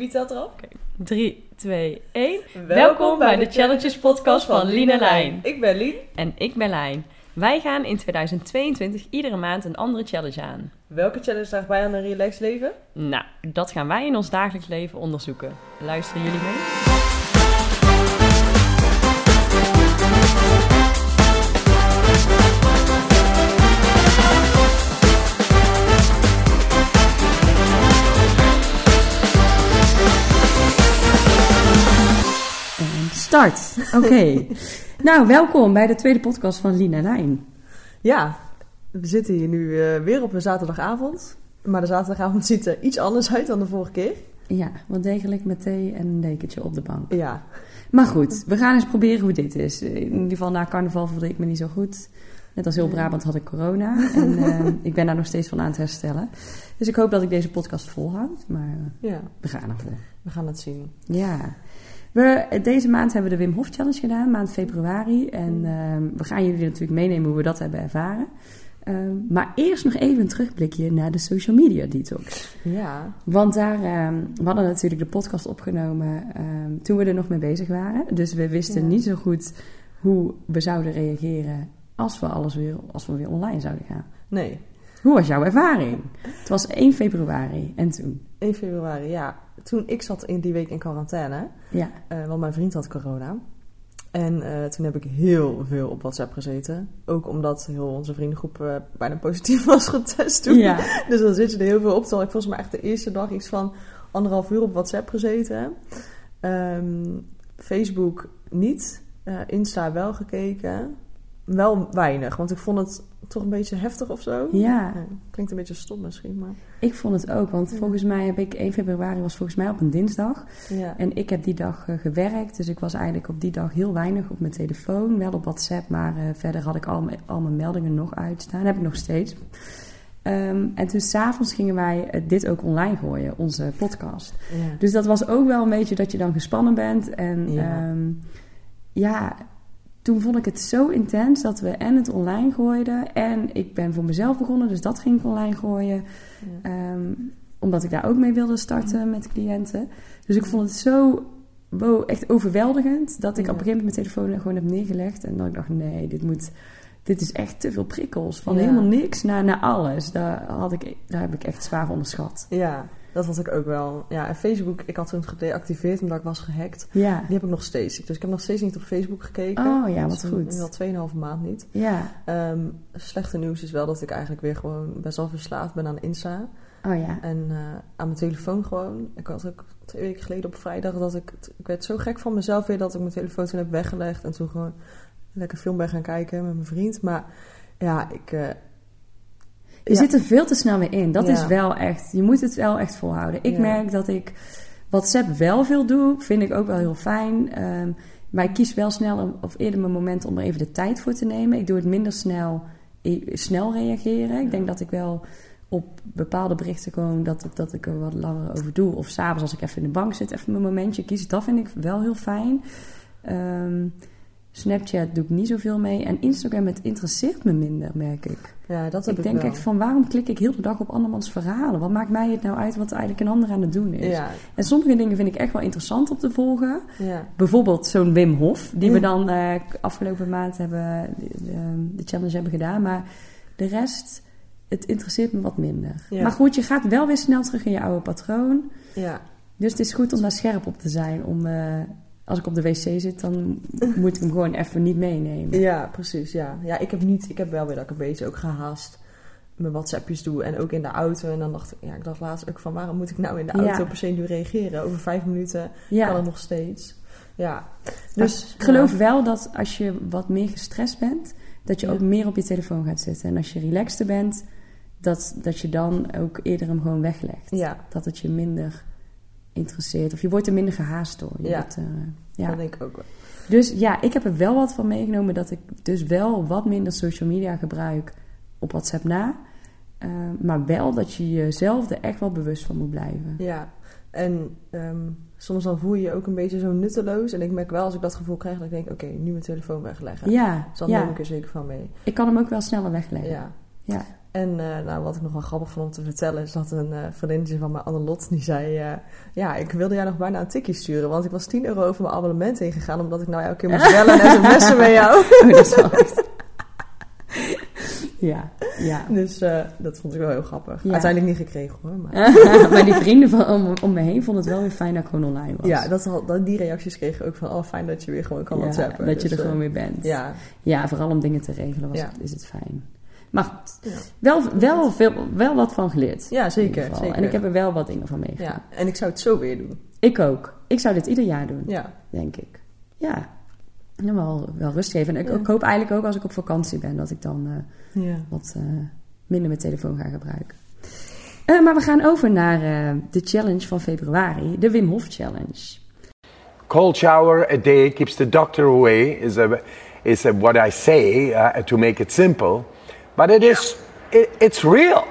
Wie telt erop? 3, 2, 1. Welkom bij de Challenges podcast van Lien en Lijn. Ik ben Lien. En ik ben Lijn. Wij gaan in 2022 iedere maand een andere challenge aan. Welke challenge draagt bij aan een relaxed leven? Nou, dat gaan wij in ons dagelijks leven onderzoeken. Luisteren jullie mee? Start. Oké. nou, welkom bij de tweede podcast van Lien en Lijn. Ja, we zitten hier nu eh, weer op een zaterdagavond. Maar de zaterdagavond ziet er iets anders uit dan de vorige keer. Ja, wat degelijk met thee en een dekentje op de bank. Ja, Maar goed, we gaan eens proberen hoe dit is. In ieder geval na carnaval voelde ik me niet zo goed. Net als heel Brabant had ik corona. En eh, ik ben daar nog steeds van aan het herstellen. Dus ik hoop dat ik deze podcast volhoud. Maar eh, ja, we gaan ervoor. we gaan het zien. Ja. We, deze maand hebben we de Wim Hof Challenge gedaan, maand februari. En ehm, we gaan jullie natuurlijk meenemen hoe we dat hebben ervaren. Ehm, maar eerst nog even een terugblikje naar de social media detox. Ja, Want daar, ehm, we hadden natuurlijk de podcast opgenomen toen we er nog mee bezig waren. Dus we wisten Ja. niet zo goed hoe we zouden reageren als we, alles weer, als we weer online zouden gaan. nee. Hoe was jouw ervaring? Het was 1 februari en toen? 1 februari, ja. Toen ik zat in die week in quarantaine, Ja, eh, want mijn vriend had corona. En eh, toen heb ik heel veel op WhatsApp gezeten. Ook omdat heel onze vriendengroep eh, bijna positief was getest toen. ja. Dus dan zit je er heel veel op. Ik volgens mij echt de eerste dag iets van anderhalf uur op WhatsApp gezeten. Ehm, Facebook niet. Insta wel gekeken. Wel weinig, want ik vond het toch een beetje heftig of zo. ja. klinkt een beetje stom misschien, maar... Ik vond het ook, want Ja. volgens mij heb ik 1 februari was volgens mij op een dinsdag. Ja, En ik heb die dag eh, gewerkt, dus ik was eigenlijk op die dag heel weinig op mijn telefoon. Wel op WhatsApp, maar eh, verder had ik al, mijn- al mijn meldingen nog uitstaan. heb ik nog steeds. Ehm, en toen s'avonds gingen wij eh, dit ook online gooien, onze podcast. ja. Dus dat was ook wel een beetje dat je dan gespannen bent. En Ja. ja toen vond ik het zo intens dat we en het online gooiden. En ik ben voor mezelf begonnen, dus dat ging ik online gooien. Ja. Ehm, omdat ik daar ook mee wilde starten met cliënten. Dus ik vond het zo wow, echt overweldigend dat ik Ja. op een gegeven moment mijn telefoon gewoon heb neergelegd. En dat ik dacht, nee, dit, moet, dit is echt te veel prikkels. Van Ja. helemaal niks naar, naar alles. Daar, had ik, daar heb ik echt zwaar van onderschat. ja, dat had ik ook wel. Ja, en Facebook, ik had toen gedeactiveerd omdat ik was gehackt. Ja. Die heb ik nog steeds. Dus ik heb nog steeds niet op Facebook gekeken. Oh ja, wat is goed. Nu al 2,5 maand niet. Ja. Ehm, slechte nieuws is wel dat ik eigenlijk weer gewoon best wel verslaafd ben aan Insta. Oh ja. En eh, aan mijn telefoon gewoon. Ik had ook twee weken geleden op vrijdag dat ik... Ik werd zo gek van mezelf weer dat ik mijn telefoon toen heb weggelegd. En toen gewoon lekker film ben gaan kijken met mijn vriend. Maar ja, ik... eh, Je zit er veel te snel mee in. Dat is wel echt. Je moet het wel echt volhouden. Ik merk dat ik WhatsApp wel veel doe. Vind ik ook wel heel fijn. Ehm, maar ik kies wel snel of eerder mijn moment om er even de tijd voor te nemen. Ik doe het minder snel, snel reageren. Ik denk dat ik wel op bepaalde berichten gewoon dat, dat ik er wat langer over doe. Of s'avonds als ik even in de bank zit, even mijn momentje kies. Dat vind ik wel heel fijn. Ehm, Snapchat doe ik niet zoveel mee. En Instagram, het interesseert me minder, merk ik. ja, dat heb Ik ik, denk wel. echt van waarom klik ik heel de dag op andermans verhalen? Wat maakt mij het nou uit wat eigenlijk een ander aan het doen is? Ja, En sommige dingen vind ik echt wel interessant om te volgen. ja, Bijvoorbeeld zo'n Wim Hof, die we Mm. dan eh, afgelopen maand hebben, de, de, de challenge hebben gedaan. Maar de rest, het interesseert me wat minder. Ja. Maar goed, je gaat wel weer snel terug in je oude patroon. ja. Dus het is goed om daar scherp op te zijn. Om, eh, als ik op de wc zit, dan moet ik hem gewoon even niet meenemen. Ja, precies. Ja. ja, ik heb niet, ik heb wel weer dat ik een beetje ook gehaast mijn WhatsAppjes doe en ook in de auto. En dan dacht ik, ja, ik dacht laatst ook van waarom moet ik nou in de auto Ja. per se nu reageren? Over vijf minuten Ja. kan het nog steeds. Ja, Dus ik geloof wel dat als je wat meer gestrest bent, dat je ook meer op je telefoon gaat zitten. En als je relaxter bent, dat, dat je dan ook eerder hem gewoon weglegt. Ja, Dat het je minder interesseert. Of je wordt er minder gehaast door. Je Ja. wordt, eh, ja. dat denk ik ook wel. Dus ja, ik heb er wel wat van meegenomen dat ik dus wel wat minder social media gebruik op WhatsApp na. Eh, maar wel dat je jezelf er echt wel bewust van moet blijven. Ja, en ehm, soms dan voel je je ook een beetje zo nutteloos. En ik merk wel als ik dat gevoel krijg, dat ik denk, oké, nu mijn telefoon wegleggen. Ja, Dus dan ja. neem ik er zeker van mee. ik kan hem ook wel sneller wegleggen. Ja. Ja. En eh, nou, wat ik nog wel grappig vond om te vertellen... is dat een uh, vriendinnetje van mij, Annelot, die zei... Uh, ja, ik wilde jou nog bijna een tikje sturen... want ik was 10 euro over mijn abonnement heen gegaan... omdat ik nou elke keer moest bellen en sms'en met jou. Oh, dat is wel echt... Ja, ja. Dus dat vond ik wel heel grappig. Ja. Uiteindelijk niet gekregen hoor. Maar, maar die vrienden van, om, om, me heen vonden het wel weer fijn dat ik gewoon online was. Ja, dat, dat, die reacties kregen ook van... oh, fijn dat je weer gewoon kan ja, whatsappen. Dat je dus, er gewoon weer bent. Ja. ja, vooral om dingen te regelen was is het fijn. Maar goed, Ja. wel, wel, veel, wel wat van geleerd. Ja, zeker, zeker. En ik heb er wel wat dingen van meegemaakt. ja, en ik zou het zo weer doen. Ik ook. Ik zou dit ieder jaar doen, Ja, denk ik. Ja. En wel, wel rust geven. En ik, Ja. ik hoop eigenlijk ook als ik op vakantie ben... dat ik dan eh, ja. wat eh, minder mijn telefoon ga gebruiken. Eh, maar we gaan over naar eh, de challenge van februari. De Wim Hof Challenge. Cold shower a day keeps the doctor away is, a, is a, what I say uh, to make it simple. But it is, it, it's real.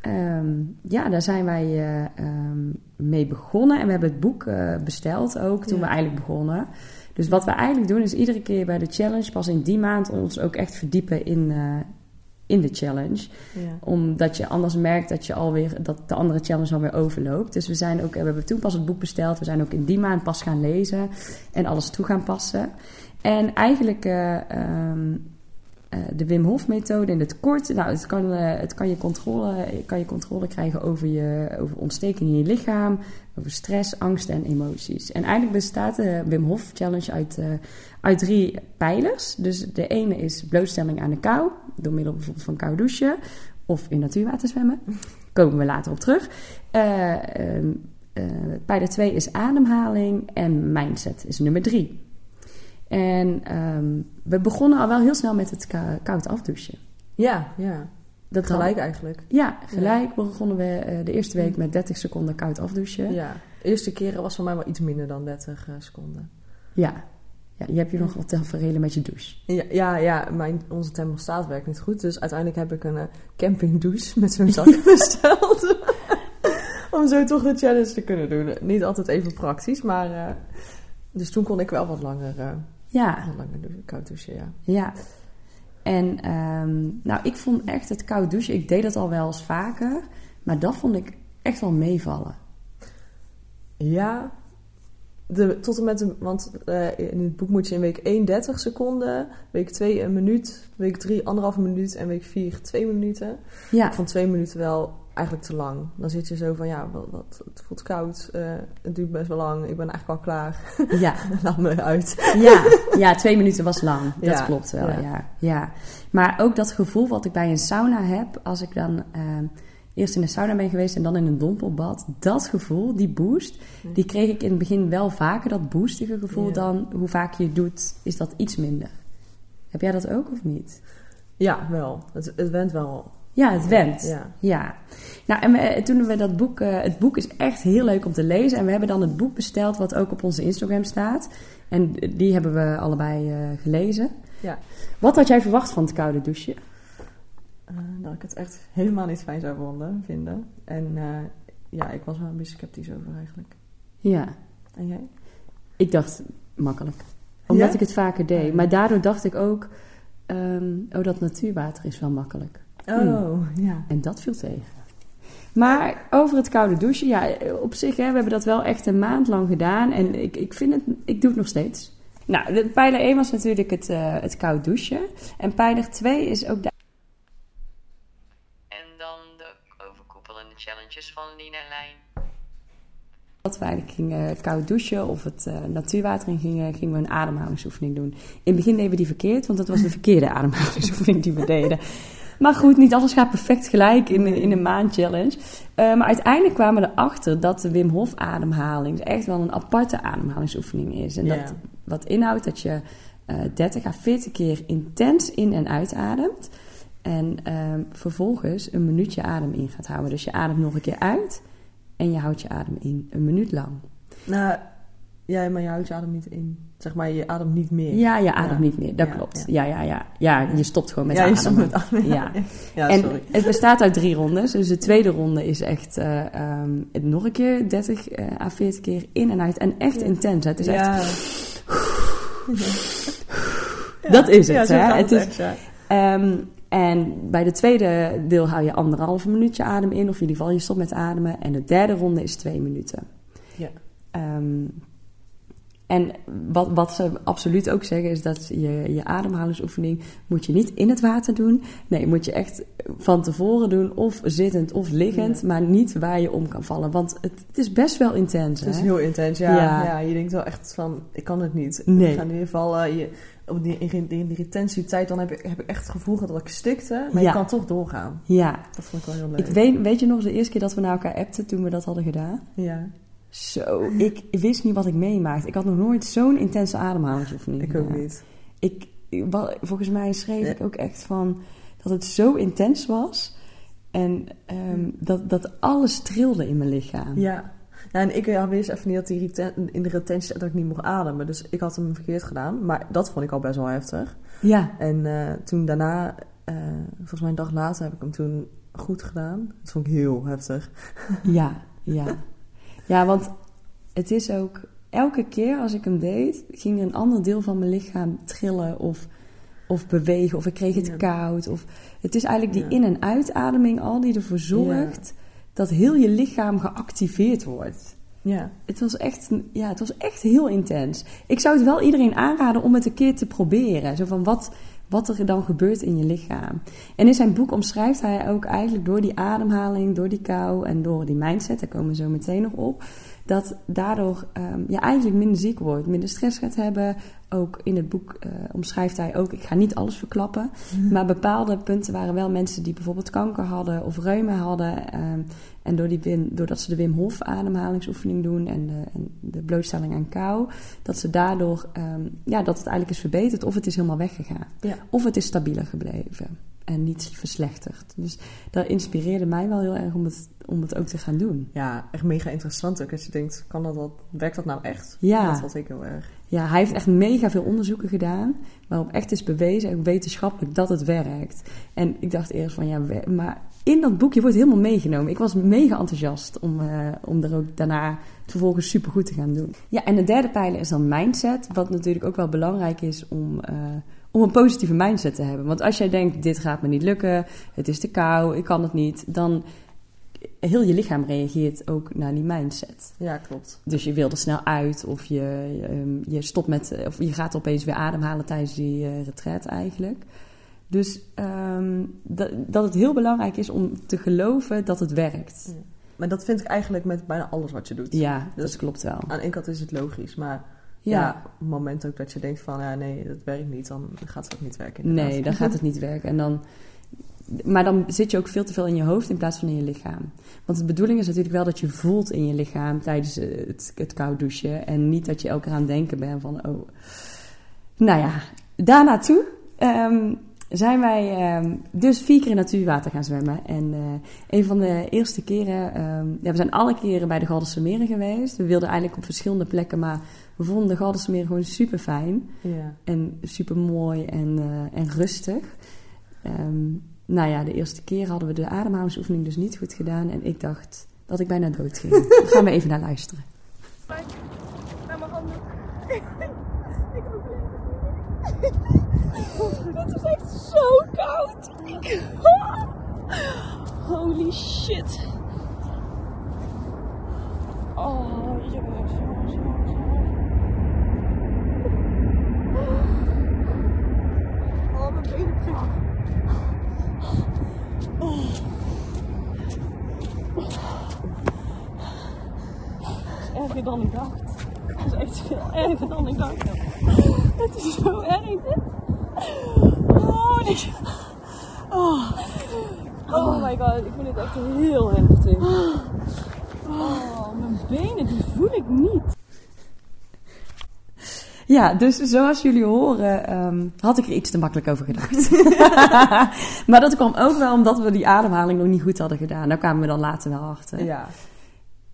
Ehm, ja, daar zijn wij eh, ehm, mee begonnen. En we hebben het boek eh, besteld ook toen Ja. we eigenlijk begonnen. Dus wat we eigenlijk doen is iedere keer bij de challenge... pas in die maand ons ook echt verdiepen in, eh, in de challenge. ja. Omdat je anders merkt dat, je alweer, dat de andere challenge alweer overloopt. Dus we, zijn ook, we hebben toen pas het boek besteld. We zijn ook in die maand pas gaan lezen en alles toe gaan passen. En eigenlijk eh, eh, de Wim Hof methode in het kort. Nou, het kan, eh, het kan, je, controle, kan je controle krijgen over, je, over ontsteking in je lichaam. Over stress, angst en emoties. En eigenlijk bestaat de Wim Hof challenge uit, eh, uit drie pijlers. Dus de ene is blootstelling aan de kou. Door middel bijvoorbeeld van koud douchen. Of in natuurwater zwemmen. Komen we later op terug. Eh, ehm, eh, pijler 2 is ademhaling. En mindset is nummer 3. En ehm, we begonnen al wel heel snel met het kou- koud afdouchen. ja, ja. Dat Gelijk eigenlijk. Ja, gelijk begonnen we eh, de eerste week met 30 seconden koud afdouchen. Ja. De eerste keren was voor mij wel iets minder dan 30 eh, seconden. Ja. ja. Je hebt je nog wat tafereelen met je douche. Ja, ja, ja mijn, onze thermostaat werkt niet goed. Dus uiteindelijk heb ik een eh, campingdouche met zo'n zak besteld. Om zo toch de challenge te kunnen doen. Niet altijd even praktisch, maar... dus toen kon ik wel wat langer, Ja, douchen, koud douchen, ja. ja. En ehm, nou, ik vond echt het koud douchen, ik deed dat al wel eens vaker. Maar dat vond ik echt wel meevallen. Ja, de, tot en met want eh, in het boek moet je in week 1 30 seconden, week 2 een minuut, week 3 anderhalve minuut en week 4 2 minuten. Ja, Ik vond 2 minuten wel eigenlijk te lang. Dan zit je zo van, ja, wat, wat, het voelt koud, eh, het duurt best wel lang, ik ben eigenlijk al klaar, ja. laat me uit. Ja, ja, twee minuten was lang. Dat Ja, klopt wel, ja. ja. ja. Maar ook dat gevoel wat ik bij een sauna heb, als ik dan ehm, eerst in de sauna ben geweest en dan in een dompelbad, dat gevoel, die boost, die kreeg ik in het begin wel vaker. Dat boostige gevoel Ja. dan, hoe vaak je het doet, is dat iets minder. Heb jij dat ook of niet? Ja, wel. Het, het went wel. Ja, het went. Ja. Ja. Nou, en we, toen we dat boek... eh, het boek is echt heel leuk om te lezen. En we hebben dan het boek besteld wat ook op onze Instagram staat. En die hebben we allebei eh, gelezen. Ja. Wat had jij verwacht van het koude douchen? Eh, dat ik het echt helemaal niet fijn zou vonden, vinden. En eh, ja, ik was wel een beetje sceptisch over eigenlijk. Ja, En jij? ik dacht makkelijk. Omdat Ja? ik het vaker deed. Maar daardoor dacht ik ook... ehm, oh, dat natuurwater is wel makkelijk. Oh, ja. En dat viel tegen. Maar over het koude douchen, ja, op zich, hè, we hebben dat wel echt een maand lang gedaan. En ik, ik vind het, ik doe het nog steeds. Nou, de, pijler 1 was natuurlijk het, eh, het koud douchen. En pijler 2 is ook de En dan de overkoepelende challenges van Lina en Lijn. dat we eigenlijk gingen koud douchen of het eh, natuurwater in gingen, gingen we een ademhalingsoefening doen. In het begin deden we die verkeerd, want dat was de verkeerde ademhalingsoefening die we deden. Maar goed, niet alles gaat perfect gelijk in, in een maand challenge. Eh, maar uiteindelijk kwamen we erachter dat de Wim Hof ademhaling echt wel een aparte ademhalingsoefening is. En dat wat inhoudt dat je eh 30 à 40 keer intens in- en uitademt. En ehm, vervolgens een minuutje adem in gaat houden. Dus je ademt nog een keer uit en je houdt je adem in een minuut lang. Nou, ja, maar je houdt je adem niet in. Zeg maar, je ademt niet meer. Ja, je ademt Ja. niet meer. Dat Ja, klopt. ja. Ja, ja, ja. Ja, je stopt gewoon met ja, je ademen. stopt met ademen. Ja. ja en sorry. het bestaat uit drie rondes. Dus de tweede ronde is echt eh, ehm, nog een keer 30 eh, à 40 keer in en uit. En echt intens. hè. Het is echt. Dat is het, hè? Het het is- echt. Ehm, En bij de tweede deel hou je anderhalve minuutje adem in, of in ieder geval je stopt met ademen. En de derde ronde is twee minuten. Ja. Ehm, en wat, wat ze absoluut ook zeggen is dat je, je ademhalingsoefening moet je niet in het water doen. Nee, moet je echt van tevoren doen, of zittend of liggend, Ja. maar niet waar je om kan vallen. Want het, het is best wel intens. Het is heel intens, ja. Ja. ja. Je denkt wel echt van, ik kan het niet. Nee. Ik ga in ieder geval, eh, je, op die, in, die retentietijd, dan heb ik, heb ik echt het gevoel dat ik stikte. Maar Ja. je kan toch doorgaan. Ja, Dat vond ik wel heel leuk. ik weet, weet je nog de eerste keer dat we naar elkaar appten toen we dat hadden gedaan? Ja, Zo, ik wist niet wat ik meemaakte. Ik had nog nooit zo'n intense ademhalingsoefening ik ook niet. Ik, volgens mij schreef Ja. ik ook echt van dat het zo intens was. En ehm, dat, dat alles trilde in mijn lichaam. Ja. ja, en ik ja, wist even niet dat in de retentie dat ik niet mocht ademen. Dus ik had hem verkeerd gedaan. Maar dat vond ik al best wel heftig. Ja, En eh, toen daarna, eh, volgens mij een dag later, heb ik hem toen goed gedaan. Dat vond ik heel heftig. ja, ja. Ja, want het is ook... Elke keer als ik hem deed, ging er een ander deel van mijn lichaam trillen of, of bewegen. Of ik kreeg het Ja. koud. Of, het is eigenlijk die in- en uitademing al die ervoor zorgt dat heel je lichaam geactiveerd wordt. Ja, Het was, echt, ja, het was echt heel intens. Ik zou het wel iedereen aanraden om het een keer te proberen. Zo van wat, wat er dan gebeurt in je lichaam. En in zijn boek omschrijft hij ook eigenlijk door die ademhaling, door die kou en door die mindset, daar komen we zo meteen nog op, dat daardoor ehm, je eigenlijk minder ziek wordt, minder stress gaat hebben. Ook in het boek eh, omschrijft hij ook, ik ga niet alles verklappen, maar bepaalde punten waren wel mensen die bijvoorbeeld kanker hadden of reuma hadden. ehm, en door die Wim, doordat ze de Wim Hof ademhalingsoefening doen en de, en de blootstelling aan kou, dat ze daardoor, ehm, ja, dat het eigenlijk is verbeterd of het is helemaal weggegaan. ja. Of het is stabieler gebleven en niet verslechterd. Dus dat inspireerde mij wel heel erg om het, om het ook te gaan doen. ja echt mega interessant ook. Als je denkt, kan dat, dat, werkt dat nou echt? Ja. Dat vond ik heel erg. Ja, hij heeft echt mega veel onderzoeken gedaan, waarop echt is bewezen, ook wetenschappelijk, dat het werkt. En ik dacht eerst van, ja, maar in dat boekje wordt helemaal meegenomen. Ik was mega enthousiast om, eh, om er ook daarna vervolgens supergoed te gaan doen. Ja, en de derde pijler is dan mindset, wat natuurlijk ook wel belangrijk is om, eh, om een positieve mindset te hebben. Want als jij denkt, dit gaat me niet lukken, het is te kou, ik kan het niet, dan heel je lichaam reageert ook naar die mindset. Ja, klopt. Dus je wil er snel uit of je, ehm, je stopt met, of je gaat opeens weer ademhalen tijdens die eh retreat eigenlijk. Dus ehm, dat, dat het heel belangrijk is om te geloven dat het werkt. Maar dat vind ik eigenlijk met bijna alles wat je doet. Ja, dat Dus- klopt wel. Aan ene kant is het logisch, maar ja. Ja, op het moment ook dat je denkt van, ja, nee, dat werkt niet, dan gaat het ook niet werken. inderdaad. nee, dan gaat het niet werken. En dan, maar dan zit je ook veel te veel in je hoofd in plaats van in je lichaam. Want de bedoeling is natuurlijk wel dat je voelt in je lichaam tijdens het, het koud douchen. En niet dat je elke keer aan het denken bent van, oh... Nou ja, daarnaartoe ehm, zijn wij ehm, dus vier keer in natuurwater gaan zwemmen. En eh, een van de eerste keren... ehm, ja, we zijn alle keren bij de Galderse Meren geweest. We wilden eigenlijk op verschillende plekken, maar we vonden de Galderse Meren gewoon super fijn. Ja. En super mooi en, eh, en rustig. Ehm, nou ja, de eerste keer hadden we de ademhalingsoefening dus niet goed gedaan. En ik dacht dat ik bijna dood ging. Daar gaan we even naar luisteren. naar mijn handen. ik Het is echt zo koud. Holy shit. Oh, jongens, jongens, jongens, jongens. Oh, mijn benen prikken. Het is erger dan ik dacht. Het is echt veel erger dan ik dacht. Het is zo erg dit. Oh, dit. Oh. oh my god, ik vind het echt heel heftig. Oh, mijn benen die voel ik niet. Ja, dus zoals jullie horen ehm, had ik er iets te makkelijk over gedacht. maar dat kwam ook wel omdat we die ademhaling nog niet goed hadden gedaan. Daar kwamen we dan later wel achter. ja.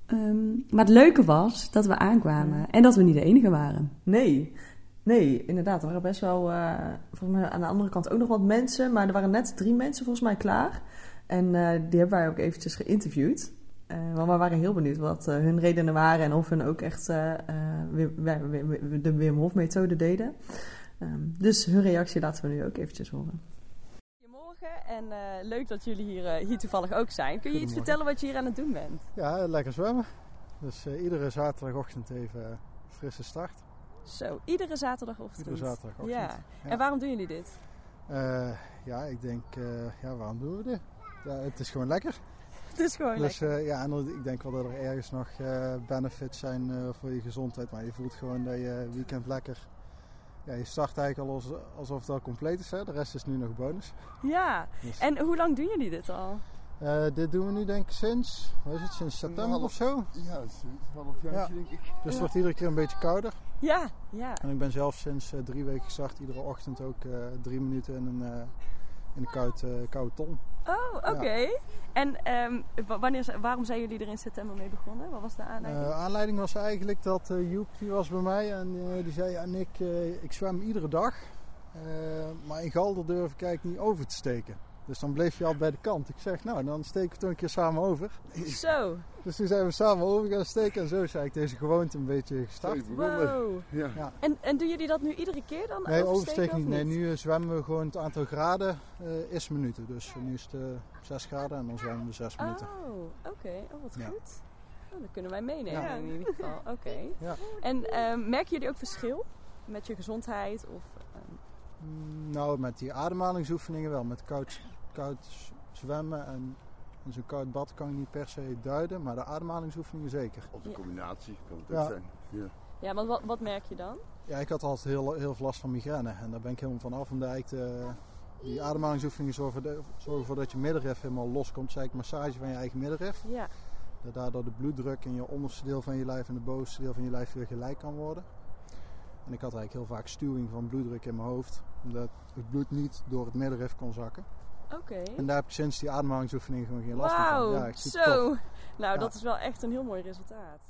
Ehm, maar het leuke was dat we aankwamen en dat we niet de enige waren. Nee. Nee, inderdaad. Er waren best wel, eh, volgens mij aan de andere kant ook nog wat mensen. Maar er waren net drie mensen volgens mij klaar. En eh, die hebben wij ook eventjes geïnterviewd. Eh, want we waren heel benieuwd wat hun redenen waren. En of hun ook echt de Wim Hof methode deden. Ehm, dus hun reactie laten we nu ook eventjes horen. En eh, leuk dat jullie hier, eh, hier toevallig ook zijn. Kun je iets vertellen wat je hier aan het doen bent? Ja, lekker zwemmen. Dus eh, iedere zaterdagochtend even frisse start. Zo, iedere zaterdagochtend. Iedere zaterdagochtend. Ja. Ja. En waarom doen jullie dit? Ja, ik denk, ja, waarom doen we dit? Ja, het is gewoon lekker. Het is gewoon Dus lekker. ja, en ik denk wel dat er ergens nog benefits zijn voor je gezondheid. Maar je voelt gewoon dat je weekend lekker... Ja, je start eigenlijk al als, alsof het al compleet is. Hè? De rest is nu nog bonus. Ja. Dus, En hoe lang doen jullie dit al? eh, dit doen we nu denk ik sinds, wat is het, sinds september half- of zo. Ja, een half jaar Ja. denk ik. Dus het wordt iedere keer een beetje kouder. Ja, ja. En ik ben zelf sinds eh, drie weken gestart. Iedere ochtend ook eh, drie minuten in een, eh, in een koud, eh, koude ton. Oh, oké. En ehm, wa- wanneer, waarom zijn jullie er in september mee begonnen? Wat was de aanleiding? Eh, aanleiding was eigenlijk dat eh, Joep die was bij mij en eh, die zei: ja, Nick, eh, ik zwem iedere dag. maar in Galder durf ik eigenlijk niet over te steken. Dus dan bleef je al bij de kant. Ik zeg, nou, dan steken we toch een keer samen over. Zo, Dus toen zijn we samen over gaan steken. En zo is eigenlijk deze gewoonte een beetje gestart. Wow. Ja. Ja. En, en doen jullie dat nu iedere keer dan? Nee, oversteken oversteken niet. Nee, nu eh, zwemmen we gewoon het aantal graden eh, is minuten. Dus eh, nu is het eh 6 graden en dan zwemmen we 6 minuten. Oh, oké. Oh, wat Ja. goed. Oh, dat kunnen wij meenemen Ja. in ieder geval. Oké. Ja. En ehm, merken jullie ook verschil met je gezondheid? Of, ehm, Mm, Nou, met die ademhalingsoefeningen wel. Met koud, koud zwemmen en, en zo'n koud bad kan ik niet per se duiden. Maar de ademhalingsoefeningen zeker. Of een Ja. combinatie kan het Ja. ook zijn. Ja. ja, want wat, wat merk je dan? Ja, ik had altijd heel, heel veel last van migraine. En daar ben ik helemaal van af. Omdat eigenlijk de, die ademhalingsoefeningen zorgen, voor de- zorgen ervoor dat je middenrif helemaal loskomt. Is eigenlijk massage van je eigen middenrif. Ja. Dat daardoor de bloeddruk in je onderste deel van je lijf en de bovenste deel van je lijf weer gelijk kan worden. En ik had eigenlijk heel vaak stuwing van bloeddruk in mijn hoofd. Omdat het bloed niet door het middenrif kon zakken. Oké. En daar heb ik sinds die ademhalingsoefening gewoon geen last meer van. Wauw, Ja, ik super tof. zo. Nou, Ja. dat is wel echt een heel mooi resultaat.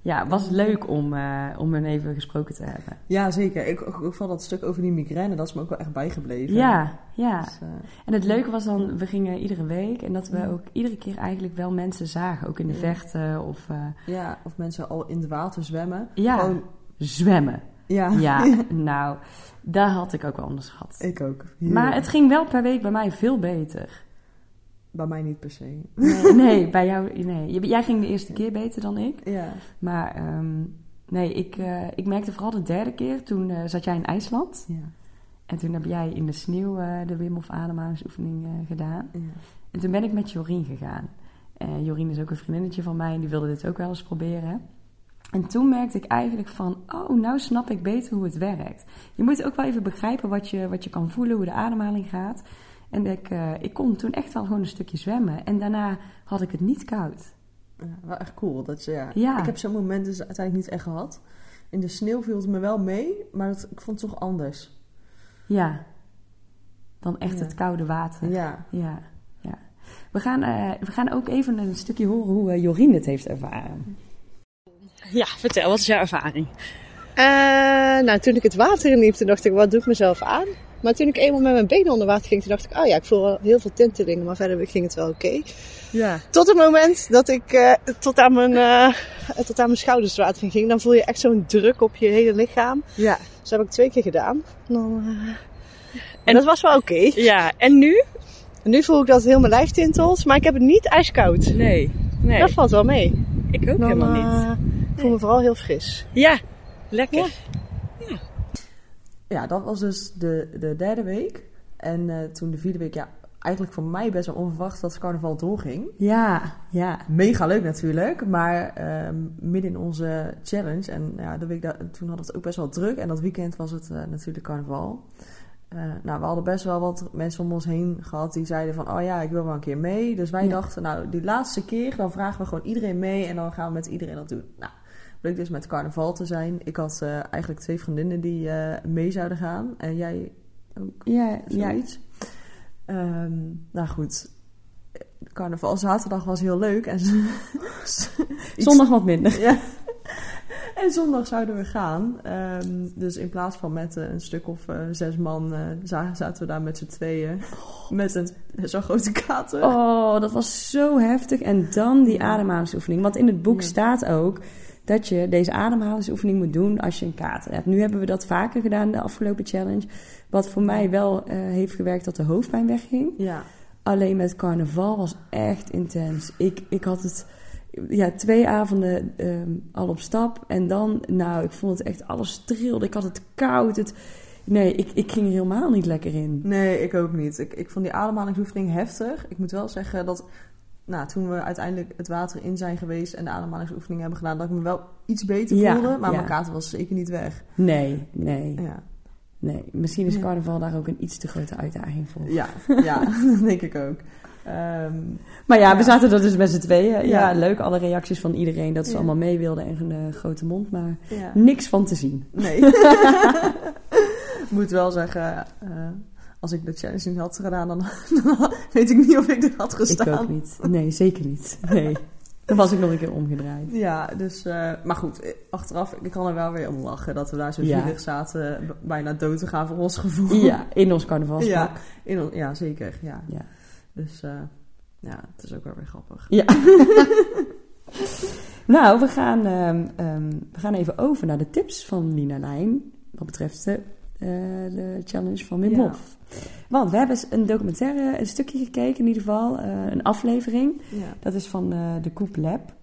Ja, het was leuk om, eh, om hen even gesproken te hebben. Ja, zeker. Ik, ook, ook van dat stuk over die migraine, dat is me ook wel echt bijgebleven. Ja, ja. Dus, eh, En het leuke was dan, we gingen iedere week en dat we ook iedere keer eigenlijk wel mensen zagen. Ook in de Ja. vechten of eh, ja, of mensen al in het water zwemmen. ja, Gewoon, zwemmen. Ja. Ja, nou, dat had ik ook wel onderschat. Ik ook. Heel- Maar het ging wel per week bij mij veel beter. Bij mij niet per se. Nee, nee bij jou, nee. Jij ging de eerste keer beter dan ik. Ja. Maar ehm, nee, ik, eh, ik merkte vooral de derde keer, toen eh, zat jij in IJsland. Ja. En toen heb jij in de sneeuw eh, de Wim Hof ademhalingsoefening gedaan. ja. En toen ben ik met Jorien gegaan. Jorien is ook een vriendinnetje van mij en die wilde dit ook wel eens proberen. En toen merkte ik eigenlijk van, oh, nou snap ik beter hoe het werkt. Je moet ook wel even begrijpen wat je, wat je kan voelen, hoe de ademhaling gaat. En ik, eh, ik kon toen echt wel gewoon een stukje zwemmen. En daarna had ik het niet koud. Ja, wel echt cool. Dat je, ja. Ja. Ik heb zo'n moment dus uiteindelijk niet echt gehad. In de sneeuw viel het me wel mee, maar het, ik vond het toch anders. Ja, dan echt Ja. het koude water. Ja. Ja, ja. We, gaan, eh, we gaan ook even een stukje horen hoe eh, Jorien het heeft ervaren. Ja, vertel, wat is jouw ervaring? Eh, nou, toen ik het water in liep, toen dacht ik, wat doe ik mezelf aan? Maar toen ik eenmaal met mijn benen onder water ging, toen dacht ik, oh ja, ik voel wel heel veel tintelingen, maar verder ging het wel oké. Ja. Tot het moment dat ik eh, tot, aan mijn, eh, tot aan mijn schouders water in ging, dan voel je echt zo'n druk op je hele lichaam. Ja. Dus dat heb ik twee keer gedaan. Dan, en dat was wel oké. Ja, en nu? En nu voel ik dat heel mijn lijf tintelt, maar ik heb het niet ijskoud. Nee. Nee, Dat valt wel mee. ik ook Dan, helemaal niet. Ik voel me vooral heel fris. Ja, lekker. Ja, dat was dus de, de derde week. En eh, toen de vierde week, ja, eigenlijk voor mij best wel onverwacht dat het carnaval doorging. Ja, ja. Mega leuk natuurlijk, maar ehm, midden in onze challenge. En ja, de week daar, toen hadden we het ook best wel druk. En dat weekend was het eh, natuurlijk carnaval. Eh, nou, we hadden best wel wat mensen om ons heen gehad die zeiden van... oh ja, ik wil wel een keer mee. Dus wij Ja. dachten, nou, die laatste keer... dan vragen we gewoon iedereen mee en dan gaan we met iedereen dat doen. Nou, bleek dus met carnaval te zijn. Ik had eh, eigenlijk twee vriendinnen die eh, mee zouden gaan. En jij ook Ja, ja. zoiets. Ehm, nou goed, carnaval zaterdag was heel leuk. En Zondag wat minder. ja. En zondag zouden we gaan. Ehm, dus in plaats van met eh, een stuk of zes man za- zaten we daar met z'n tweeën. Met een zo'n grote kater. Oh, dat was zo heftig. En dan die ademhalingsoefening. Want in het boek Ja. staat ook dat je deze ademhalingsoefening moet doen als je een kater hebt. Nu hebben we dat vaker gedaan de afgelopen challenge. Wat voor mij wel eh, heeft gewerkt dat de hoofdpijn wegging. Ja. Alleen met carnaval was echt intens. Ik, ik had het ja, twee avonden ehm, al op stap. En dan, nou, ik vond het echt alles trilde. Ik had het koud. Het, nee, ik, ik ging er helemaal niet lekker in. Nee, ik ook niet. Ik, ik vond die ademhalingsoefening heftig. Ik moet wel zeggen dat nou, toen we uiteindelijk het water in zijn geweest en de ademhalingsoefening hebben gedaan, dat ik me wel iets beter Ja, voelde. Maar ja. mijn kater was zeker niet weg. Nee, nee, Ja, nee. Misschien is carnaval daar ook een iets te grote uitdaging voor. ja, ja dat denk ik ook. Ehm, Maar ja, we zaten er dus met z'n tweeën. Ja, leuk, alle reacties van iedereen dat ze allemaal mee wilden en een eh, grote mond, maar niks van te zien. Nee. Ik moet wel zeggen, eh, als ik de challenge niet had gedaan, dan, dan weet ik niet of ik er had gestaan. Ik ook niet. Nee, zeker niet. Nee. Dan was ik nog een keer omgedraaid. Ja, dus, eh, maar goed, eh, achteraf, ik kan er wel weer om lachen dat we daar zo Ja. zaten, bijna dood te gaan voor ons gevoel. Ja, in ons carnavalspak. ja, in, on- ja zeker. Ja. Ja. Dus eh, ja, het is ook wel weer grappig. Ja. nou, we gaan, ehm, ehm, we gaan even over naar de tips van Lina Lijn. Wat betreft de, de challenge van Wim Ja. Hof. Want we hebben een documentaire, een stukje gekeken in ieder geval. eh, een aflevering. Ja. Dat is van eh, de Coop Lab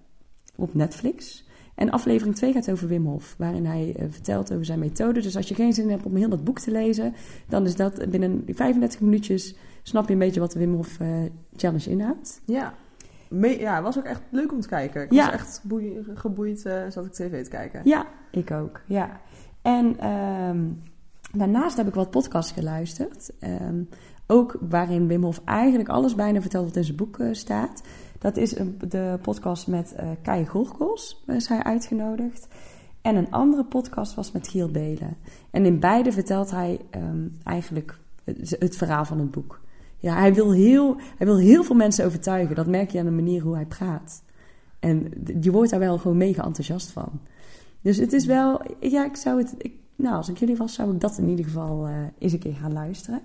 op Netflix. En aflevering 2 gaat over Wim Hof, waarin hij eh, vertelt over zijn methode. Dus als je geen zin hebt om heel dat boek te lezen, dan is dat binnen 35 minuutjes snap je een beetje wat de Wim Hof eh, Challenge inhoudt. Ja. Me- ja, het was ook echt leuk om te kijken. Ik Ja. was echt boei- geboeid, eh zat ik tv te kijken. Ja, ik ook. Ja. En ehm, daarnaast heb ik wat podcasts geluisterd. Ehm, ook waarin Wim Hof eigenlijk alles bijna vertelt wat in zijn boek eh, staat. Dat is een, de podcast met eh Kai Gorgels, is hij uitgenodigd. En een andere podcast was met Giel Belen. En in beide vertelt hij ehm, eigenlijk het, verhaal van het boek. Ja, hij wil, heel, hij wil heel veel mensen overtuigen. Dat merk je aan de manier hoe hij praat. En je wordt daar wel gewoon mega enthousiast van. Dus het is wel, ja, ik zou het, nou, als ik jullie was, zou ik dat in ieder geval eh, eens een keer gaan luisteren.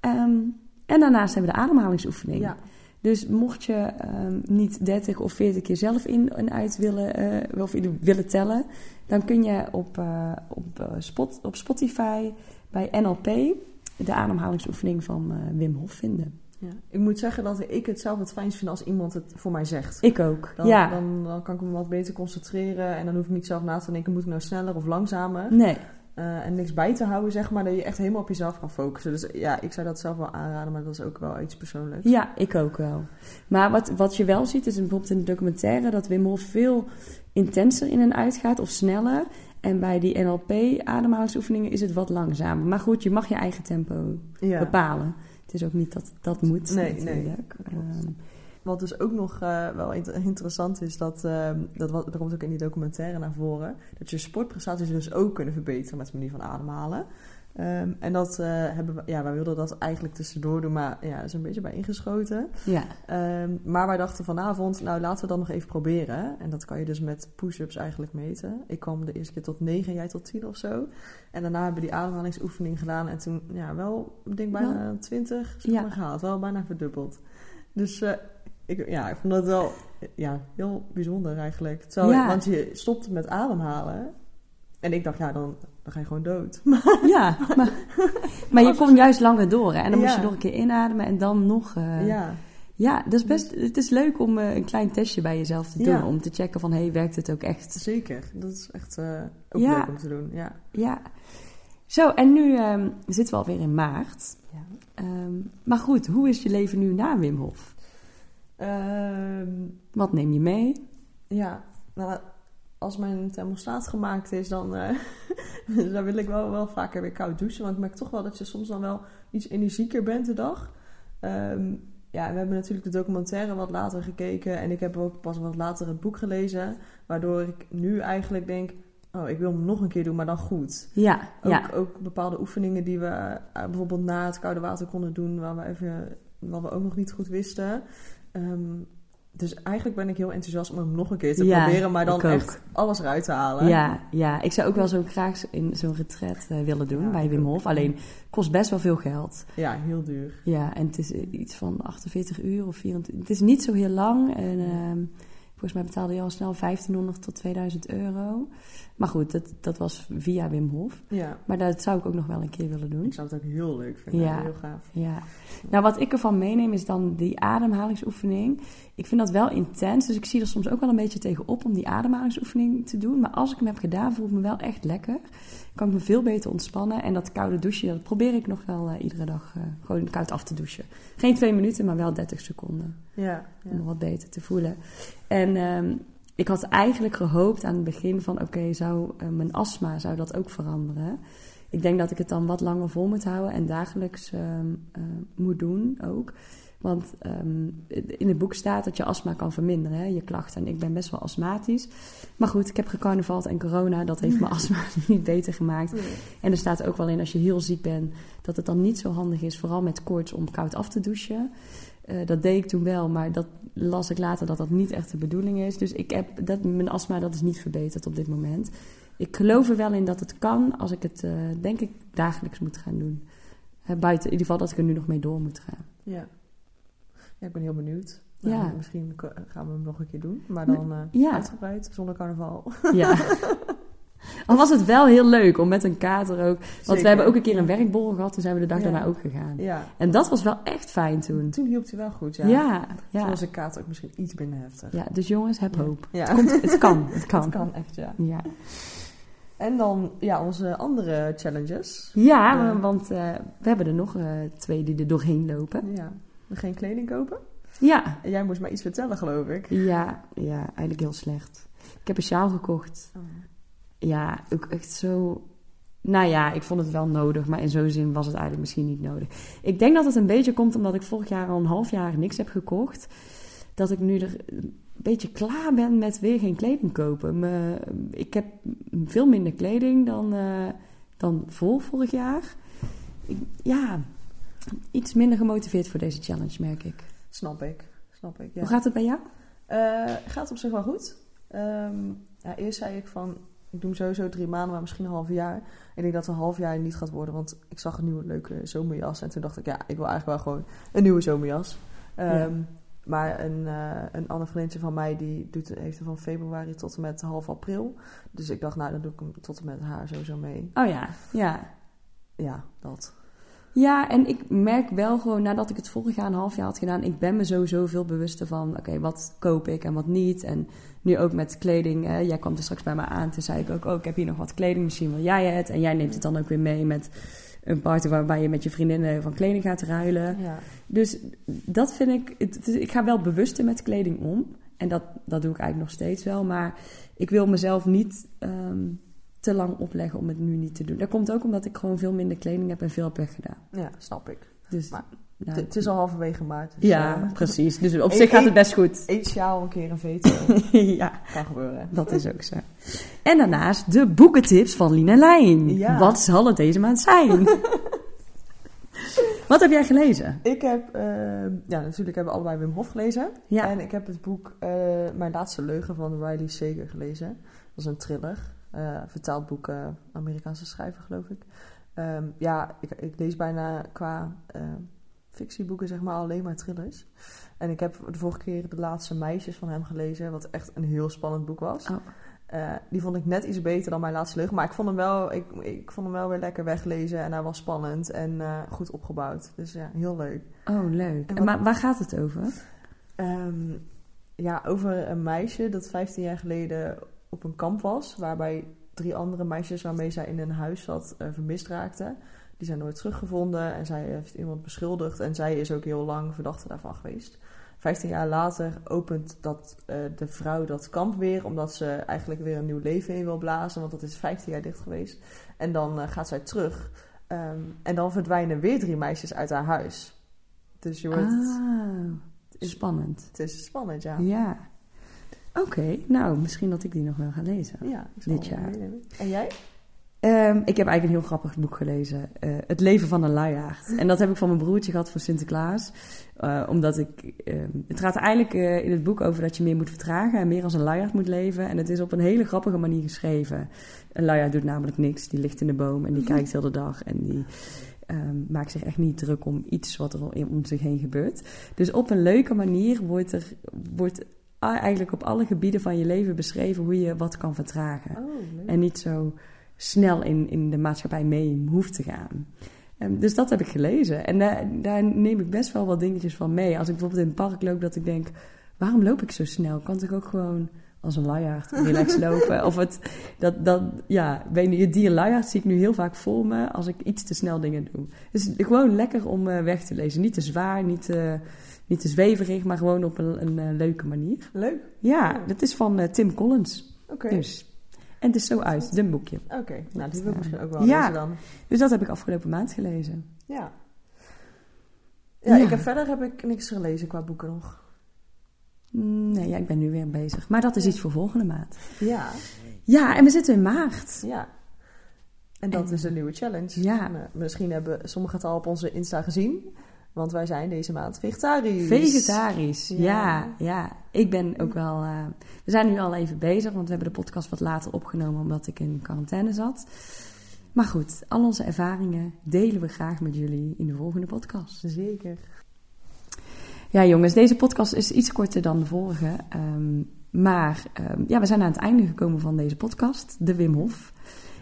Ehm, en daarnaast hebben we de ademhalingsoefening. Ja. Dus mocht je ehm, niet 30 of 40 keer zelf in en uit willen, eh, of willen tellen, dan kun je op, eh, op, Spot, op Spotify bij NLP de ademhalingsoefening van Wim Hof vinden. Ja. Ik moet zeggen dat ik het zelf het fijnst vind als iemand het voor mij zegt. Ik ook. Dan, ja. dan, dan kan ik me wat beter concentreren en dan hoef ik niet zelf na te denken, moet ik nou sneller of langzamer? Nee. Eh, en niks bij te houden, zeg maar, dat je echt helemaal op jezelf kan focussen. Dus ja, ik zou dat zelf wel aanraden, maar dat is ook wel iets persoonlijks. Ja, ik ook wel. Maar wat, wat je wel ziet, is bijvoorbeeld in de documentaire dat Wim Hof veel intenser in en uit gaat of sneller. En bij die NLP-ademhalingsoefeningen is het wat langzamer. Maar goed, je mag je eigen tempo Ja. bepalen. Het is ook niet dat dat moet. Nee, nee. natuurlijk. Wat dus ook nog eh, wel inter- interessant is, dat, ehm, dat, wat- dat komt ook in die documentaire naar voren, dat je sportprestaties dus ook kunnen verbeteren met de manier van ademhalen. Ehm, en dat eh, hebben we, ja, wij wilden dat eigenlijk tussendoor doen, maar ja, is een beetje bij ingeschoten. ja, Ehm, maar wij dachten vanavond, nou laten we dat nog even proberen. En dat kan je dus met push-ups eigenlijk meten. Ik kwam de eerste keer tot 9, jij tot 10 of zo. En daarna hebben we die ademhalingsoefening gedaan. En toen, ja, wel, ik denk bijna 20 zeg Ja. maar, gehaald. Wel bijna verdubbeld. Dus eh, ik, ja, ik vond dat wel ja, heel bijzonder eigenlijk. Terwijl, Ja. Want je stopt met ademhalen. En ik dacht, ja, dan, dan ga je gewoon dood. ja maar, maar je komt juist langer door. Hè? En dan moet Ja. je nog een keer inademen en dan nog... eh, ja. ja, dat is best, het is leuk om eh, een klein testje bij jezelf te doen. Ja. Om te checken van, hey, werkt het ook echt? Zeker. Dat is echt eh, ook Ja. leuk om te doen. Ja. Ja. Zo, en nu ehm, zitten we alweer in maart. Ehm, maar goed, hoe is je leven nu na Wim Hof? Ehm, Wat neem je mee? Ja, nou, als mijn thermostaat gemaakt is, dan, eh, dan wil ik wel, wel vaker weer koud douchen. Want ik merk toch wel dat je soms dan wel iets energieker bent de dag. Ehm, ja, we hebben natuurlijk de documentaire wat later gekeken. En ik heb ook pas wat later het boek gelezen. Waardoor ik nu eigenlijk denk, oh, ik wil hem nog een keer doen, maar dan goed. Ja, Ook, ja. ook bepaalde oefeningen die we eh, bijvoorbeeld na het koude water konden doen, waar we even, wat we ook nog niet goed wisten. Ehm, dus eigenlijk ben ik heel enthousiast om hem nog een keer te Ja, proberen, maar dan echt alles eruit te halen. Ja, ja, ik zou ook wel zo graag in zo'n retret eh, willen doen Ja, bij Wim. Hof. Alleen kost best wel veel geld. Ja, heel duur. Ja, en het is eh, iets van 48 uur of 24. Het is niet zo heel lang. En ehm, Volgens mij betaalde je al snel 1500 tot 2000 euro. Maar goed, dat, dat was via Wim Hof. Ja, Maar dat zou ik ook nog wel een keer willen doen. ik zou het ook heel leuk vinden. Ja. Heel gaaf. Ja. Nou, wat ik ervan meeneem is dan die ademhalingsoefening. Ik vind dat wel intens, dus ik zie er soms ook wel een beetje tegenop om die ademhalingsoefening te doen. Maar als ik hem heb gedaan, voel ik me wel echt lekker. Kan ik me veel beter ontspannen. En dat koude douchen, dat probeer ik nog wel eh, iedere dag eh, gewoon koud af te douchen. Geen twee minuten, maar wel 30 seconden. Ja, Om ja. wat beter te voelen. En ehm, ik had eigenlijk gehoopt aan het begin van... oké, zou eh, mijn astma, zou dat ook veranderen? Ik denk dat ik het dan wat langer vol moet houden... en dagelijks ehm, eh, moet doen ook. Want ehm, in het boek staat dat je astma kan verminderen, hè, je klachten. En ik ben best wel astmatisch. Maar goed, ik heb gecarnavald en corona. Dat heeft mijn astma niet beter gemaakt. En er staat ook wel in, als je heel ziek bent... dat het dan niet zo handig is, vooral met koorts, om koud af te douchen... Eh, dat deed ik toen wel, maar dat las ik later dat dat niet echt de bedoeling is. Dus ik heb dat, mijn astma dat is niet verbeterd op dit moment. Ik geloof er wel in dat het kan als ik het, eh, denk ik, dagelijks moet gaan doen. Hè, buiten, in ieder geval dat ik er nu nog mee door moet gaan. Ja. ja, ik ben heel benieuwd. Nou, Ja. Misschien gaan we hem nog een keer doen. Maar dan eh, Ja. uitgebreid, zonder carnaval. Ja. Al was het wel heel leuk om met een kater ook. Want Zeker. we hebben ook een keer een werkborrel gehad, toen zijn we de dag Ja. daarna ook gegaan. ja, En dat was wel echt fijn toen. toen hielp hij wel goed, ja. Ja, ja. Toen was de kaart ook misschien iets minder heftig. ja dus jongens, heb hoop. Ja. Het, komt, het kan, het kan. Het kan echt, ja. Ja, En dan ja, onze andere challenges. ja, want eh, we hebben er nog eh, twee die er doorheen lopen. Ja. Geen kleding kopen. Ja, En jij moest mij iets vertellen, geloof ik. ja, ja, eigenlijk heel slecht. Ik heb een sjaal gekocht. Ja, ook echt zo... Nou ja, ik vond het wel nodig, maar in zo'n zin was het eigenlijk misschien niet nodig. Ik denk dat het een beetje komt omdat ik vorig jaar al een half jaar niks heb gekocht. Dat ik nu er een beetje klaar ben met weer geen kleding kopen. Me, ik heb veel minder kleding dan, eh, dan voor vorig jaar. Ik, ja, iets minder gemotiveerd voor deze challenge, merk ik. Snap ik. Snap ik, ja. Hoe gaat het bij jou? Eh, gaat op zich wel goed. Ehm, ja, eerst zei ik van, ik doe hem sowieso drie maanden, maar misschien een half jaar. Ik denk dat het een half jaar niet gaat worden, want ik zag een nieuwe leuke zomerjas. En toen dacht ik, ja, ik wil eigenlijk wel gewoon een nieuwe zomerjas. Ehm, Ja. Maar een, eh, een ander vriendje van mij, die doet, heeft hem van februari tot en met half april. Dus ik dacht, nou, dan doe ik hem tot en met haar sowieso mee. Oh ja, ja. Ja, dat. Ja, en ik merk wel gewoon nadat ik het vorig jaar een half jaar had gedaan, ik ben me sowieso veel bewuster van, oké, wat koop ik en wat niet. En nu ook met kleding, hè, jij kwam er straks bij me aan, toen zei ik ook, oh, ik heb hier nog wat kleding, misschien wil jij het. En jij neemt het dan ook weer mee met een party waarbij je met je vriendinnen van kleding gaat ruilen. Ja. Dus dat vind ik, het- ik ga wel bewuster met kleding om. En dat, dat doe ik eigenlijk nog steeds wel. Maar ik wil mezelf niet ehm, te lang opleggen om het nu niet te doen. Dat komt ook omdat ik gewoon veel minder kleding heb en veel heb weggedaan. ja, snap ik. Dus, Maar nou, Het- is al halverwege maart. Dus, ja, eh, precies. Dus op zich gaat het best goed. Eén sjaal, een keer een veto. ja, kan gebeuren. dat is ook zo. En daarnaast de boekentips van Lina Lijn. Ja. Wat zal het deze maand zijn? Wat heb jij gelezen? Ik heb, eh, ja, natuurlijk hebben we allebei Wim Hof gelezen. Ja. En ik heb het boek eh, Mijn Laatste Leugen van Riley Sager gelezen. Dat is een thriller. Eh, vertaald boek, eh, Amerikaanse schrijver geloof ik. Ehm, ja, ik, ik lees bijna qua eh, fictieboeken zeg maar alleen maar thrillers. En ik heb de vorige keer De Laatste Meisjes van hem gelezen. Wat echt een heel spannend boek was. Oh. Die vond ik net iets beter dan Mijn Laatste Leugen. Maar ik vond hem wel, ik, ik vond hem wel weer lekker weglezen. En hij was spannend en goed opgebouwd. Dus ja, heel leuk. Oh, leuk. En wat- maar waar gaat het over? Ehm, ja, over een meisje dat 15 jaar geleden op een kamp was, waarbij drie andere meisjes waarmee zij in een huis zat eh, vermist raakten. Die zijn nooit teruggevonden en zij heeft iemand beschuldigd en zij is ook heel lang verdachte daarvan geweest. 15 jaar later opent dat, eh, de vrouw dat kamp weer, omdat ze eigenlijk weer een nieuw leven in wil blazen, want dat is 15 jaar dicht geweest. En dan eh, gaat zij terug Ehm, en dan verdwijnen weer drie meisjes uit haar huis. Dus je wordt, Ah, spannend. het is spannend, ja. Ja. Oké, nou, misschien dat ik die nog wel ga lezen. Ja, Dit jaar. En jij? Ehm, ik heb eigenlijk een heel grappig boek gelezen. eh, het leven van een luiaard. En dat heb ik van mijn broertje gehad voor Sinterklaas. Eh, omdat ik... ehm, het gaat eigenlijk eh, in het boek over dat je meer moet vertragen... en meer als een luiaard moet leven. En het is op een hele grappige manier geschreven. Een luiaard doet namelijk niks. Die ligt in de boom en die kijkt heel de dag. En die ehm, maakt zich echt niet druk om iets wat er om zich heen gebeurt. Dus op een leuke manier wordt er... Wordt eigenlijk op alle gebieden van je leven beschreven hoe je wat kan vertragen. Oh. En niet zo snel in, in de maatschappij mee hoeft te gaan. Ehm, dus dat heb ik gelezen. En daar, daar neem ik best wel wat dingetjes van mee. Als ik bijvoorbeeld in het park loop, dat ik denk... waarom loop ik zo snel? Kan ik ook gewoon als een luiaard relax lopen? Of het, dat, dat, ja, weet je, het dier luiaard zie ik nu heel vaak voor me... als ik iets te snel dingen doe. Dus gewoon lekker om eh, weg te lezen. Niet te zwaar, niet te, niet te zweverig... maar gewoon op een, een eh, leuke manier. Leuk. Ja, dat is van eh, Tim Collins. Oké. Dus. En het is zo uit, een boekje. Oké, nou die wil ik misschien ook wel Ja. lezen dan. Dus dat heb ik afgelopen maand gelezen. Ja. Ja, Ja. Ik heb, verder heb ik niks gelezen qua boeken nog. Mm, Nee, ja, ik ben nu weer bezig. Maar dat is iets voor volgende maand. Ja, Ja, en we zitten in maart. ja. En dat En- is een nieuwe challenge. Ja. Nou, misschien hebben sommigen het al op onze Insta gezien. Want wij zijn deze maand vegetarisch. Vegetarisch, ja. Ja. ja, Ik ben ook wel... eh, we zijn nu al even bezig, want we hebben de podcast wat later opgenomen... omdat ik in quarantaine zat. Maar goed, al onze ervaringen delen we graag met jullie in de volgende podcast. Zeker. Ja, jongens, deze podcast is iets korter dan de vorige. ehm, maar ehm, ja, we zijn aan het einde gekomen van deze podcast, de Wim Hof.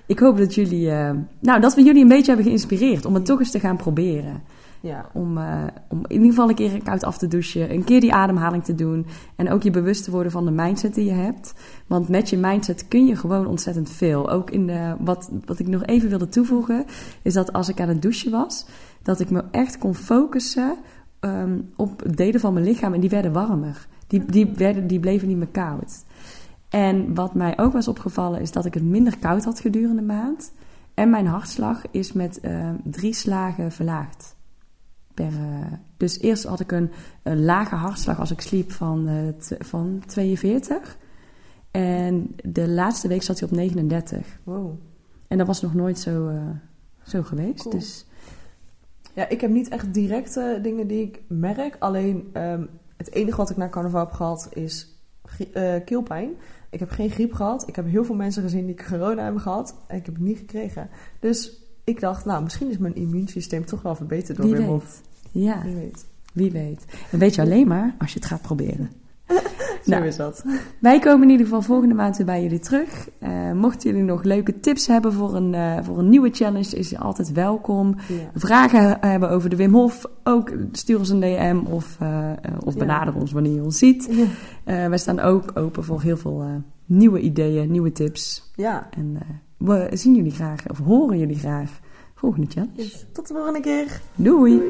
Ik hoop dat jullie, eh, nou, dat we jullie een beetje hebben geïnspireerd om het toch eens te gaan proberen. Ja. Om, eh, om in ieder geval een keer koud af te douchen, een keer die ademhaling te doen en ook je bewust te worden van de mindset die je hebt. Want met je mindset kun je gewoon ontzettend veel. Ook in de, wat, wat ik nog even wilde toevoegen, is dat als ik aan het douchen was, dat ik me echt kon focussen ehm, op delen van mijn lichaam en die werden warmer. Die, die, werden, die bleven niet meer koud. En wat mij ook was opgevallen is dat ik het minder koud had gedurende de maand. En mijn hartslag is met eh, drie slagen verlaagd. Per, eh, dus eerst had ik een, een lage hartslag als ik sliep van, eh, van 42. En de laatste week zat hij op 39. Wow. En dat was nog nooit zo, eh, zo geweest. Cool. Dus Ja, ik heb niet echt directe dingen die ik merk. Alleen ehm, het enige wat ik na carnaval heb gehad is eh, keelpijn. Ik heb geen griep gehad. Ik heb heel veel mensen gezien die corona hebben gehad. En ik heb het niet gekregen. Dus ik dacht, nou, misschien is mijn immuunsysteem toch wel verbeterd door Wim. Hof. Ja, Wie weet. wie weet. Dat weet je alleen maar als je het gaat proberen. Zo Nou. is dat. Wij komen in ieder geval volgende maand weer bij jullie terug. Eh, mochten jullie nog leuke tips hebben voor een, eh, voor een nieuwe challenge, is je altijd welkom. Ja. Vragen hebben over de Wim Hof, ook stuur ons een DM of, eh, of Ja. benader ons wanneer je ons ziet. Ja. Wij staan ook open voor heel veel nieuwe ideeën, nieuwe tips. ja. En we zien jullie graag, of horen jullie graag, volgende challenge. Tot de volgende keer. Doei.